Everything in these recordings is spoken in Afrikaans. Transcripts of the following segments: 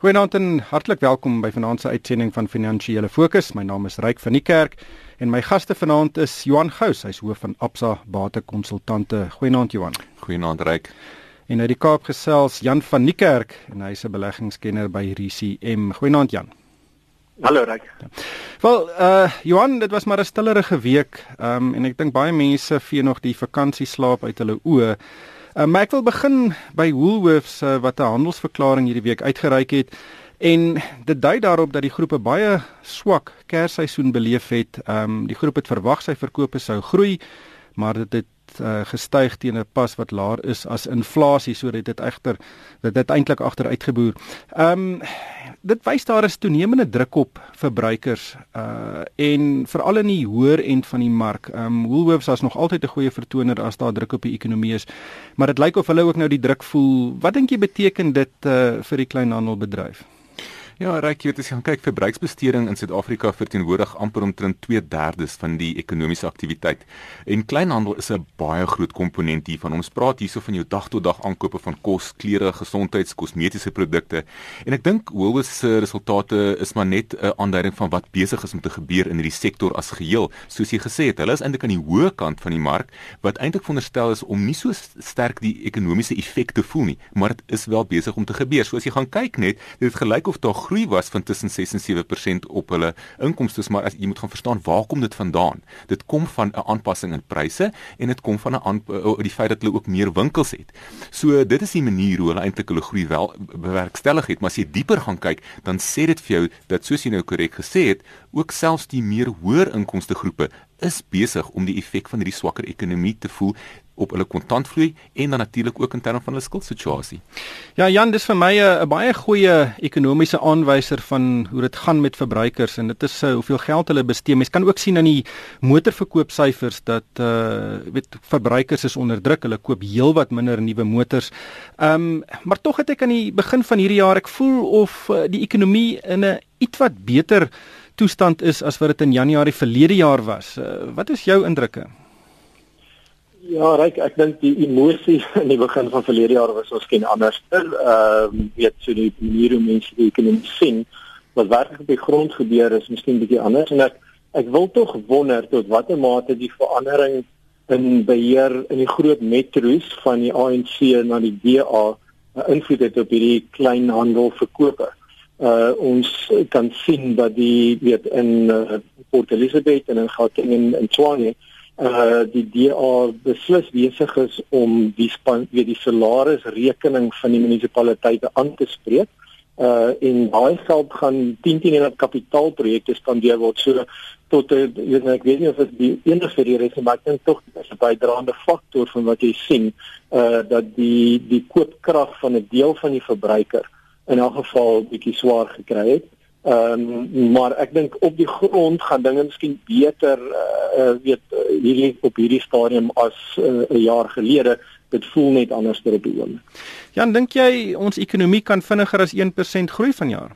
Goeienaand en hartlik welkom by vanaand se uitsending van Finansiële Fokus. My naam is Ryk van die Kerk en my gaste vanaand is Johan Gous, hy's hoof van Absa Batekonsultante. Goeienaand Johan. Goeienaand Ryk. En uit die Kaap gesels Jan van die Kerk en hy's 'n beleggingskenner by RCM. Goeienaand Jan. Hallo Ryk. Wel, uh Johan, dit was maar 'n stillerige week. Ehm um, en ek dink baie mense vee nog die vakansieslaap uit hulle oë. Uh, maar ek wil begin by Woolworths uh, wat 'n handelsverklaring hierdie week uitgereik het en dit dui daarop dat die groep 'n baie swak kersseisoen beleef het. Ehm um, die groep het verwag sy verkope sou groei, maar dit het uh, gestyg teen 'n pas wat laer is as inflasie sodat dit egter dit het eintlik agteruitgeboer. Ehm um, dit wys daar is toenemende druk op verbruikers uh en veral in die hoër end van die mark. Ehm um, Woolworths is nog altyd 'n goeie vertoner as daar druk op die ekonomie is, maar dit lyk of hulle ook nou die druk voel. Wat dink jy beteken dit uh vir die kleinhandelbedryf? Ja, Ryk, jy weet as jy kyk verbruiksbesteding in Suid-Afrika verteenwoordig amper omtrent 2/3 van die ekonomiese aktiwiteit. En kleinhandel is 'n baie groot komponent hiervan. Ons praat hierso van jou dag-tot-dag aankope van kos, klere, gesondheids, kosmetiese produkte. En ek dink Woolworths se resultate is maar net 'n aanduiding van wat besig is om te gebeur in hierdie sektor as geheel. Soos jy gesê het, hulle is eintlik aan die hoë kant van die mark wat eintlik veronderstel is om nie so sterk die ekonomiese effek te voel nie, maar dit is wel besig om te gebeur. So as jy gaan kyk net, dit gelyk of daar groei was van tussen 6 en 7% op hulle inkomste, maar as jy moet gaan verstaan waar kom dit vandaan? Dit kom van 'n aanpassing in pryse en dit kom van 'n eh, die feit dat hulle ook meer winkels het. So dit is die manier hoe hulle eintlik hulle groei wel bewerkstellig het, maar as jy dieper gaan kyk, dan sê dit vir jou dat soos jy nou korrek gesê het, ook selfs die meer hoër inkomste groepe is besig om die effek van hierdie swakker ekonomie te voel op hulle kontantvloei en dan natuurlik ook in terme van hulle skuldsituasie. Ja Jan, dis vir my 'n baie goeie ekonomiese aanwyser van hoe dit gaan met verbruikers en dit is uh, hoeveel geld hulle bestee. Mens kan ook sien aan die motorverkoopsyfers dat uh weet verbruikers is onder druk. Hulle koop heelwat minder nuwe motors. Ehm um, maar tog het ek aan die begin van hierdie jaar ek voel of uh, die ekonomie in 'n ietwat beter toestand is as wat dit in Januarie verlede jaar was. Uh, wat is jou indrukke? Ja, Ryk, ek dink die emosie in die begin van verlede jaar was ons ken anders. Ehm uh, weet so die manier hoe mense die ekonomie sien, wat werklik op die grond gebeur is miskien bietjie anders en ek ek wil tog wonder tot watter mate die verandering in beheer in die groot metro's van die ANC na die DA 'n invloed het op hierdie kleinhandelverkope. Uh ons kan sien dat die weet in uh, Port Elizabeth en in Gauteng en in Tshwane uh die DA beslis besig is om die span weet die salarisrekening van die munisipaliteite aan te spreek. Uh en daai geld gaan 10 teen 1 kapitaalprojekte spandeer word so tot weet ek weet nie of dit die enigste rede is maar ek dink tog dit is 'n bydraende faktor van wat jy sien uh dat die die koopkrag van 'n deel van die verbruiker in elk geval bietjie swaar gekry het. Ehm um, maar ek dink op die grond gaan dinge miskien beter uh, weet uh, hierdie op hierdie stadium as 'n uh, jaar gelede. Dit voel net anders ter op die oomblik. Jan, dink jy ons ekonomie kan vinniger as 1% groei vanjaar?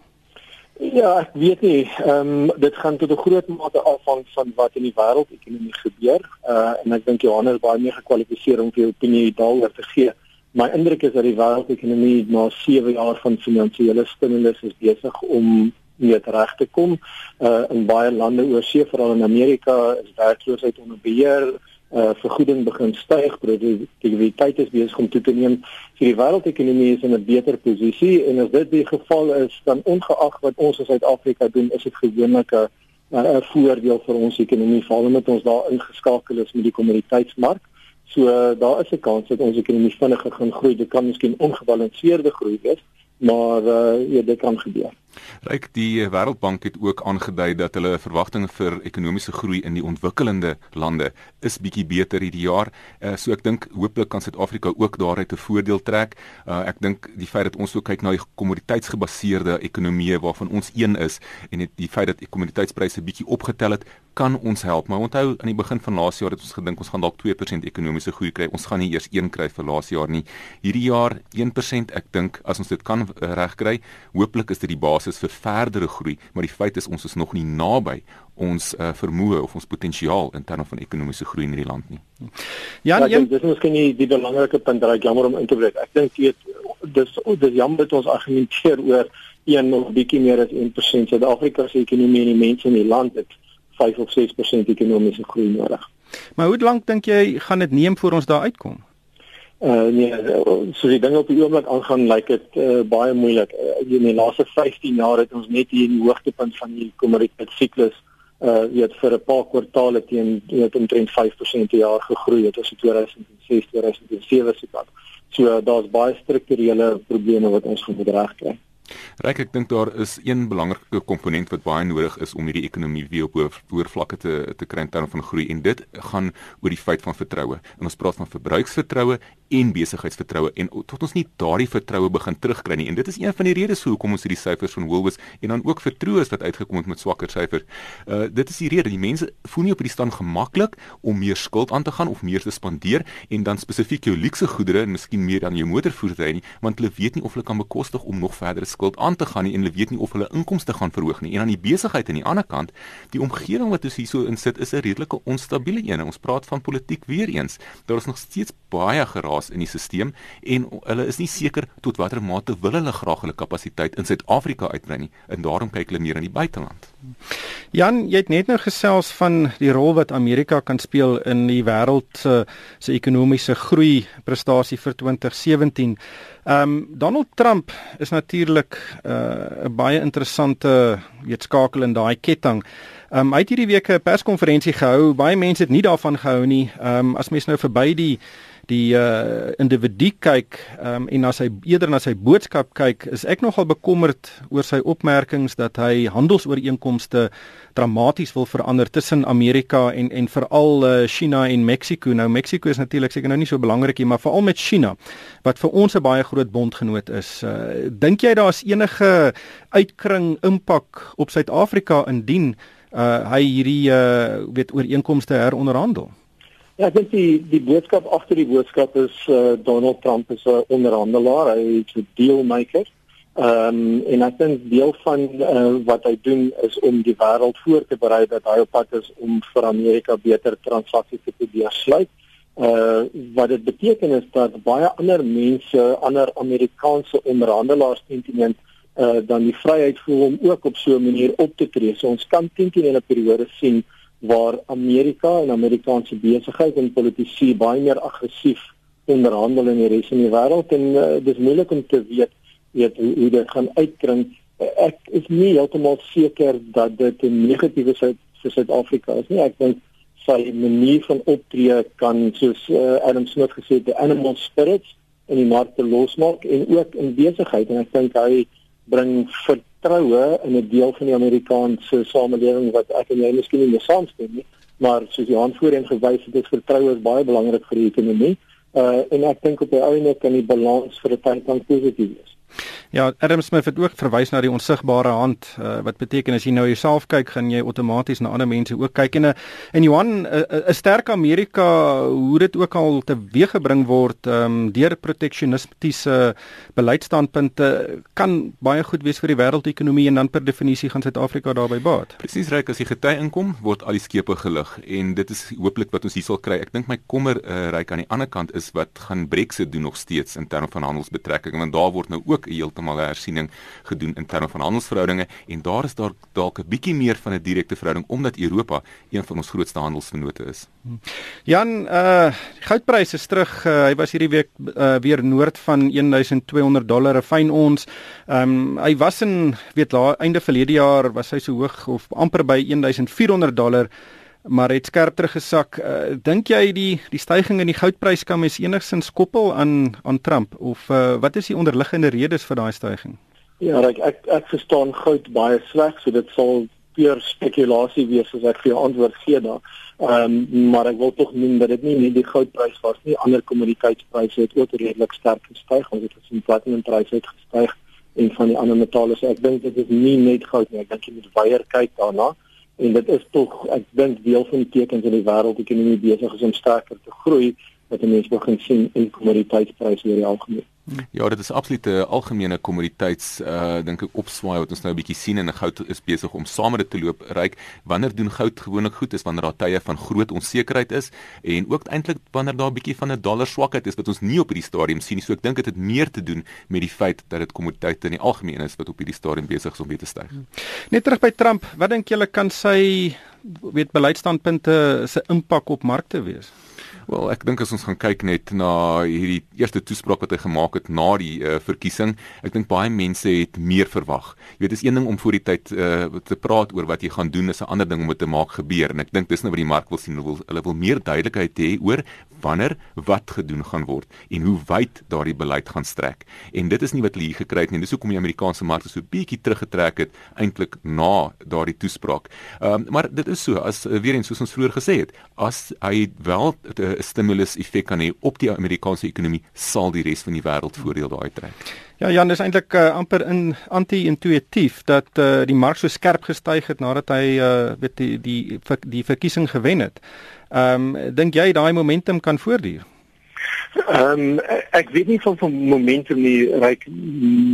Ja, ek weet nie. Ehm um, dit gaan tot 'n groot mate afhang van wat in die wêreldekonomie gebeur. Uh en ek dink Johannes baie meer gekwalifiseer om vir opinie daaroor te gee. My indruk is dat die wêreldekonomie na 7 jaar van finansiële stimulus is besig om weet reg te kom. Uh in baie lande oor see, veral in Amerika, is werkloosheid onder beheer. Uh vergoeding begin styg, produktiwiteit is besig om toe te neem. So die wêreldekonomie is in 'n beter posisie en as dit die geval is, dan ongeag wat ons in Suid-Afrika doen, is dit gewoonlik 'n 'n voordeel vir ons ekonomie, veral omdat ons daar ingeskakel is met die kommoditeitsmark. So uh, daar is 'n kans dat ons ekonomie vinniger gaan groei. Dit kan miskien ongebalanseerde groei wees, maar uh, ja, dit kan gebeur. Ryk die Wêreldbank het ook aangedui dat hulle verwagtinge vir ekonomiese groei in die ontwikkelende lande is bietjie beter hierdie jaar. Uh, so ek dink hooplik kan Suid-Afrika ook daaruit 'n voordeel trek. Uh, ek dink die feit dat ons ook kyk na die kommoditeitsgebaseerde ekonomieë waarvan ons een is en die feit dat die kommoditeitspryse bietjie opgetel het, kan ons help. Maar onthou aan die begin van laas jaar het ons gedink ons gaan dalk 2% ekonomiese groei kry. Ons gaan nie eers 1 kry vir laas jaar nie. Hierdie jaar 1%. Ek dink as ons dit kan regkry, hooplik is dit die basis vir verdere groei, maar die feit is ons is nog nie naby ons uh, vermoë of ons potensiaal in terme van ekonomiese groei in hierdie land nie. Ja, ja dis is miskien die, die belangrike punt wat ek jammer om in te breek. Ek dink jy dis dis jammer dat ons argumenteer oor 1 of bietjie meer as 1%. Suid-Afrika se ekonomie en die mense in die land het 5 of 6% ekonomiese groei nodig. Maar hoe lank dink jy gaan dit neem voor ons daar uitkom? Uh nee, so die ding op die oomblik aangaan lyk dit uh, baie moeilik. Uh, in die laaste 15 jaar het ons net hier in die hoogtepunt van die kommoditeitssiklus uh weet vir 'n paar kwartaale teen weet omtrent 5% per jaar gegroei het as in 2006 2007 se kant. So daar's baie strukturele probleme wat ons moet regkry. Ryk ek dink daar is een belangrike komponent wat baie nodig is om hierdie ekonomie weer op hoër vlakke te te kry in terme van groei en dit gaan oor die feit van vertroue. En ons praat van verbruiksvertroue en besigheidsvertroue en tot ons nie daardie vertroue begin terugkry nie en dit is een van die redes hoekom ons hierdie syfers van Woolworths en dan ook vertroue is wat uitgekom het met swakker syfers. Uh dit is die rede die mense voel nie op hierdie stand gemaklik om meer skuld aan te gaan of meer te spandeer en dan spesifiek jou luukse goedere en miskien meer aan jou motorvoertuie nie want hulle weet nie of hulle kan bekostig om nog verdere skuld aan te gaan nie en hulle weet nie of hulle inkomste gaan verhoog nie. En aan die besigheid aan die ander kant, die omgewing wat ons hierso insit is 'n redelike onstabiele een. Ons praat van politiek weer eens. Daar is nog steeds baie geraas in die stelsel en hulle is nie seker tot watter mate wil hulle graag hulle kapasiteit in Suid-Afrika uitbrei nie. En daarom kyk hulle meer in die buiteland. Jan, jy het net nou gesels van die rol wat Amerika kan speel in die wêreld se se ekonomiese groei prestasie vir 2017. Ehm um, Donald Trump is natuurlik uh, 'n uh, baie interessante weet skakel in daai ketting. Ehm um, hy het hierdie week 'n perskonferensie gehou. Baie mense het nie daarvan gehou nie. Ehm um, as mens nou verby die die uh individu kyk um, en as hy eerder na sy boodskap kyk, is ek nogal bekommerd oor sy opmerkings dat hy handelsooreenkomste dramaties wil verander tussen Amerika en en veral uh, China en Mexiko. Nou Mexiko is natuurlik seker nou nie so belangrik nie, maar veral met China wat vir ons 'n baie groot bondgenoot is. Uh, Dink jy daar's enige uitkring impak op Suid-Afrika indien uh, hy hierdie uh, weet ooreenkomste heronderhandel? Ja, dink die die boodskap agter die boodskap is uh, Donald Trump is 'n onderhandelaar, hy is 'n dealmaker. Ehm um, en ek dink deel van uh, wat hy doen is om die wêreld voor te berei dat hy op pad is om vir Amerika beter transaksies te probeer sluit. Uh wat dit beteken is dat baie ander mense, ander Amerikaanse onderhandelaars sentiment uh dan die vryheid voel om ook op so 'n manier op te tree. So ons kan teen teen 'n periode sien waar Amerika en Amerikaanse besigheid en politici baie meer aggressief onderhandel in die res van die wêreld en uh, dis moeilik om te weet weet hoe, hoe dit gaan uitkring. Uh, ek is nie heeltemal seker dat dit 'n negatiewe sou vir Suid-Afrika is nie. Ek dink sy manier van optree kan soos uh, Adam Smith gesê het, the animal spirits in die markte losmaak en ook in besigheid en ek dink hy bring vir vertroue in 'n deel van die Amerikaanse samelewing wat ek en jy miskien nie saamstem nie, maar soos Johan voorheen gewys het, dit vertroue is baie belangrik vir die ekonomie. Uh en ek dink op die ou end kan die balans vir 'n tyd lank positief wees. Ja, Adam Smith het ook verwys na die onsigbare hand uh, wat beteken as jy nou jouself kyk, gaan jy outomaties na ander mense ook kyk en 'n en Johan 'n uh, uh, sterk Amerika hoe dit ook al teweeggebring word um, deur proteksionistiese beleidsstandpunte kan baie goed wees vir die wêreldekonomie en dan per definisie gaan Suid-Afrika daarbey baat. Presies reg as die gety inkom, word al die skepe gelig en dit is hooplik wat ons hier sal kry. Ek dink my kommer uh, ryk aan die ander kant is wat gaan Brexit doen nog steeds in terme van handelsbetrekkinge want daar word nou ook heeltemal 'n hersiening gedoen in terme van handelsverhoudinge en daar is daar dalk 'n bietjie meer van 'n direkte verhouding omdat Europa een van ons grootste handelsvennote is. Jan, uh goudpryse is terug. Uh, hy was hierdie week uh, weer noord van 1200 dollar 'n fyn ons. Ehm um, hy was in weet la einde verlede jaar was hy so hoog of amper by 1400 dollar maar het skerp teruggesak. Uh, Dink jy die die stygings in die goudprys kan mens enigsins koppel aan aan Trump of uh, wat is die onderliggende redes vir daai stygings? Ja, ek ek, ek verstaan goud baie sleg, so dit sal puur spekulasie wees as ek vir jou antwoord gee daar. Ehm um, maar ek wil tog noem dat dit nie net die goudprys was nie, ander kommoditeitspryse het ook redelik sterk gestyg. Ons het gesien platinum-pryse het gestyg en van die ander metale. So ek dink dit is nie net goud nie. Ek dink jy moet weier kyk daarna en dit is tog ek dink deel van die tekens in die wêreld ekonomie besig is om sterker te groei wat mense begin sien in kommoditeitspryse oor die algemeen. Ja, dit is absoluut 'n algemene kommoditeits uh dink ek opswaai wat ons nou 'n bietjie sien en goud is besig om saam met dit te loop ryk. Wanneer doen goud gewoonlik goed is wanneer daar tye van groot onsekerheid is en ook eintlik wanneer daar 'n bietjie van 'n dollar swakheid is wat ons nie op hierdie stadium sien nie. So ek dink dit het meer te doen met die feit dat dit kommoditeite in die algemeen is wat op hierdie stadium besig is om weer te styg. Net terug by Trump, wat dink julle kan sy weet beleidsstandpunte se impak op markte wees? Wel, ek dink as ons gaan kyk net na hierdie eerste toespraak wat hy gemaak het na die uh, verkiesing, ek dink baie mense het meer verwag. Jy weet, dis een ding om voor die tyd uh, te praat oor wat jy gaan doen, is 'n ander ding om dit te maak gebeur en ek dink dis nou wat die mark wil sien. Hulle wil hulle wil meer duidelikheid hê oor wanneer wat gedoen gaan word en hoe wyd daardie beleid gaan strek. En dit is nie wat hulle hier gekry het nie. Dis hoekom die Amerikaanse markte so bietjie teruggetrek het eintlik na daardie toespraak. Ehm um, maar dit is so as uh, weer eens soos ons vroeër gesê het, as hy wel 'n stimulus effek kan hê op die Amerikaanse ekonomie, sal die res van die wêreld voordeel daai trek. Ja, Jan, dis eintlik uh, amper in anti-intuïtief dat uh, die mark so skerp gestyg het nadat hy uh, weet die die, die verkiesing gewen het. Ehm um, dink jy daai momentum kan voortduur? Ehm um, ek weet nie van van momentum nie. Ryk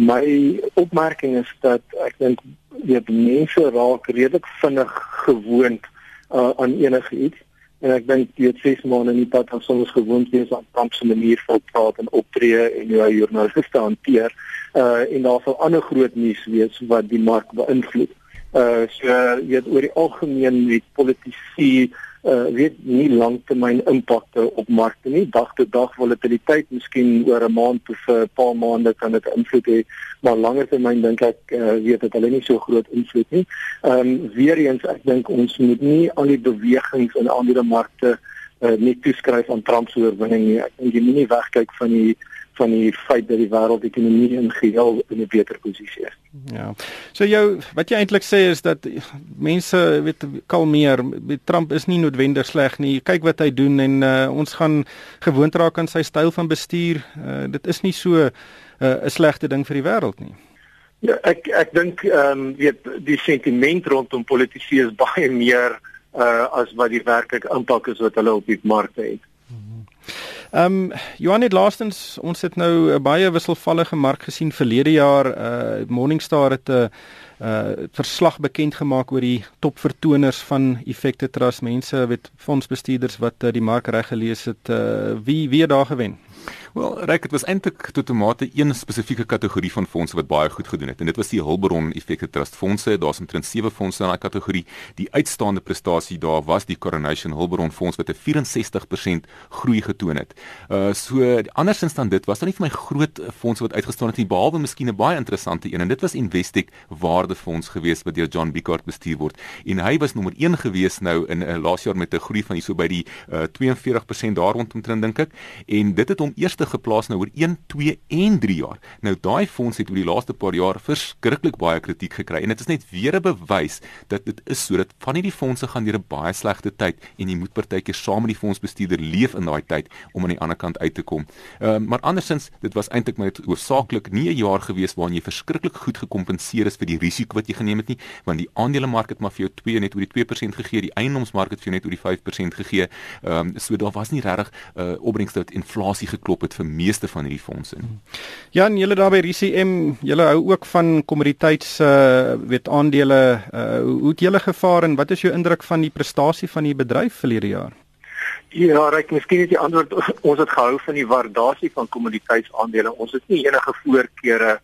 my opmerking is dat ek dink die mense raak redelik vinnig gewoond uh, aan enige iets en ek dink dit ses maande nie dat ons soms gewoond wees aan Trump se manier van praat en optree en hoe hy joernaliste hanteer uh en daar sal ander groot nuus wees wat die mark beïnvloed. Uh so jy weet oor die algemeen met politici uh weet nie langtermyn impakte op markte nie dag tot dag volatiliteit miskien oor 'n maand of 'n paar maande kan dit invloed hê maar langer termyn dink ek uh, weet dit hulle nie so groot invloed nie. Ehm um, weer eens ek dink ons moet nie al die bewegings in ander markte uh, net toeskryf aan Trump se oorwinning nie. Ek dink jy moet nie wegkyk van die van die feit dat die wêreldekonomie in geheel in 'n beter posisie is. Ja. So jou wat jy eintlik sê is dat mense weet kalmeer. Trump is nie noodwendig sleg nie. Kyk wat hy doen en uh, ons gaan gewoond raak aan sy styl van bestuur. Uh, dit is nie so eh, 'n uh, slegte ding vir die wêreld nie. Ja, ek ek dink ehm um, weet die sentiment rondom politici is baie meer uh as wat die werklike impak is wat hulle op die markte het. Ehm um, Johan het laastens ons het nou 'n baie wisselvallige mark gesien verlede jaar. Uh Morningstar het 'n uh, uh verslag bekend gemaak oor die topvertoners van Effekte Trust. Mense weet fondsbestuurders wat uh, die mark reg gelees het uh wie wie daar gewen Wel, reg dit was eintlik tot 'n mate een spesifieke kategorie van fondse wat baie goed gedoen het en dit was die Hulbron Effekte Trust fondse. Daar's omtrent 7 fondse in daai kategorie. Die uitstaande prestasie daar was die Coronation Hulbron fonds wat 'n 64% groei getoon het. Uh so andersins dan dit was dan nie vir my groot fondse wat uitgestaan het nie behalwe miskien 'n baie interessante een en dit was Investec Waardefonds geweest wat deur John Bicard bestuur word. En hy was nommer 1 geweest nou in uh, laas jaar met 'n groei van hierso by die uh, 42% daar rondom dink ek. En dit het hom eers eerste geplaas nou oor 1, 2 en 3 jaar. Nou daai fonds het oor die laaste paar jaar verskriklik baie kritiek gekry en dit is net weer 'n bewys dat dit is sodat van hierdie fondse gaan deur 'n baie slegte tyd en jy moet partykeer saam met die fondsbestuurder leef in daai tyd om aan die ander kant uit te kom. Ehm uh, maar andersins dit was eintlik maar hoofsaaklik nie 'n jaar gewees waarin jy verskriklik goed gekompenseer is vir die risiko wat jy geneem het nie want die aandelemark het maar vir jou 2 net oor die 2% gegee, die eiendomsmark het vir jou net oor die 5% gegee. Ehm um, so daar was nie regtig 'n uh, opbrengs tot inflasie geklop het dit vir meeste van hierdie fondse nie. Jan, julle daar by RCM, julle hou ook van kommoditeits uh weet aandele. Uh hoe het julle gevaar en wat is jou indruk van die prestasie van die bedryf verlede jaar? Ja, ek miskien net die antwoord ons het gehou van die waardasie van kommoditeitsaandele. Ons het nie enige voorkeure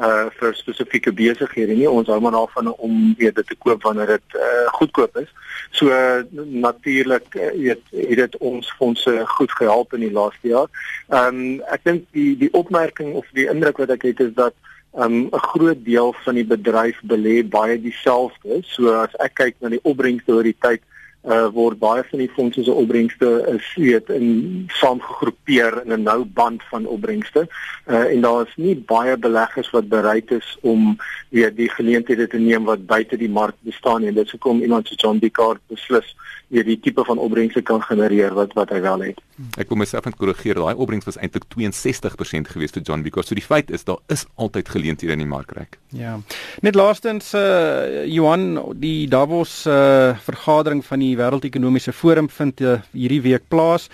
uh vir spesifieke besighede nie. Ons hou maar daarvan om weet dit te koop wanneer dit uh goedkoop is. So uh, natuurlik uh, weet het dit ons fondse goed gehelp in die laaste jaar. Ehm um, ek dink die die opmerking of die indruk wat ek het is dat um, 'n groot deel van die bedryf belê baie dieselfde. So as ek kyk na die opbrengste oor die tyd uh word baie van die fondse se opbrengste is weet in saamgegroepeer in 'n nou band van opbrengste. Uh en daar is nie baie beleggers wat bereid is om weet die geleenthede te neem wat buite die mark bestaan en dit sou kom iemand so John Bicard beslis weet die tipe van opbrengste kan genereer wat wat hy wel het. Ek wil myself net korrigeer. Daai opbrengs was eintlik 62% geweest vir John Bicard. So die feit is daar is altyd geleenthede in die mark reg. Ja. Net laastens uh Johan die Davos uh vergadering van die Wêreldekonomiese Forum vind uh, hierdie week plaas.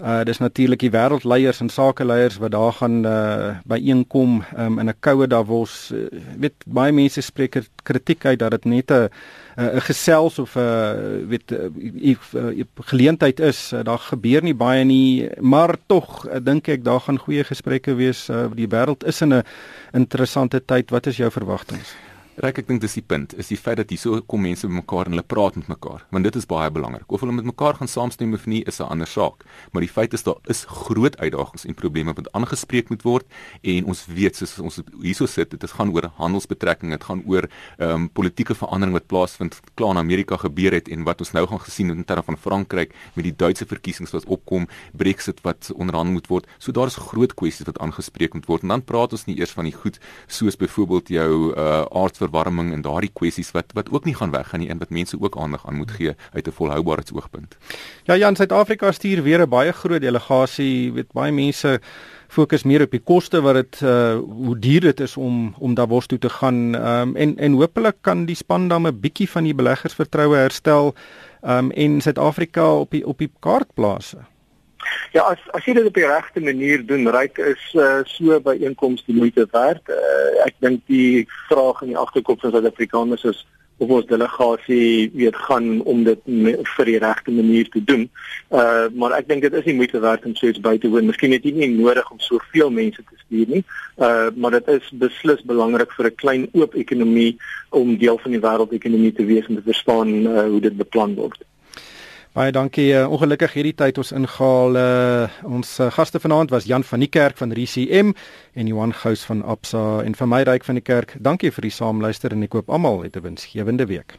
Uh dis natuurlik die wêreldleiers en sakeleiers wat daar gaan uh byeenkom um, in 'n koue Davos. Uh, weet baie mense spreek kritiek uit dat dit net 'n 'n gesels of 'n weet 'n geleentheid is. Daar gebeur nie baie nie, maar tog dink ek daar gaan goeie gesprekke wees. Uh, die wêreld is in 'n interessante tyd. Wat is jou verwagtinge? Ryk ek dink dis die punt, is die feit dat hierso kom mense bymekaar en hulle praat met mekaar, want dit is baie belangrik. Of hulle met mekaar gaan saamstem of nie, is 'n ander saak, maar die feit is daar is groot uitdagings en probleme wat aangespreek moet word en ons weet soos ons hierso sit, dit gaan oor handelsbetrekkinge, dit gaan oor ehm um, politieke verandering wat plaasvind klaar in Amerika gebeur het en wat ons nou gaan gesien in terme van Frankryk met die Duitse verkiesings wat opkom, Brexit wat onderhandel moet word. So daar is groot kwessies wat aangespreek moet word en dan praat ons nie eers van die goed soos byvoorbeeld jou uh aard verwarming en daardie kwessies wat wat ook nie gaan weggaan nie en wat mense ook aandag aan moet gee uit 'n volhoubaarheidsoogpunt. Ja, Jan, Suid-Afrika stuur weer 'n baie groot delegasie, weet baie mense fokus meer op die koste wat dit uh hoe duur dit is om om Davos toe te gaan. Ehm um, en en hopelik kan die span dan 'n bietjie van die beleggersvertroue herstel ehm um, en Suid-Afrika op die op die kaart plaas. Ja, as as jy dit op die regte manier doen, ryk is uh, so by inkomste moeite werd. Uh, ek dink die vraag in die agterkop van Suid-Afrikaners is of ons delegasie weet gaan om dit vir die regte manier te doen. Uh maar ek dink dit is nie moeite werd om so iets by te woon. Miskien het jy nie nodig om soveel mense te stuur nie. Uh maar dit is beslis belangrik vir 'n klein oop ekonomie om deel van die wêreldekonomie te wees en te verstaan uh, hoe dit beplan word. Baie dankie. Uh, ongelukkig hierdie tyd ons ingehaal. Uh, ons uh, gaste vanaand was Jan van die Kerk van RCM en Johan Gous van Absa en vir my ryk van die kerk. Dankie vir die saamluister en ek koop almal 'n winsgewende week.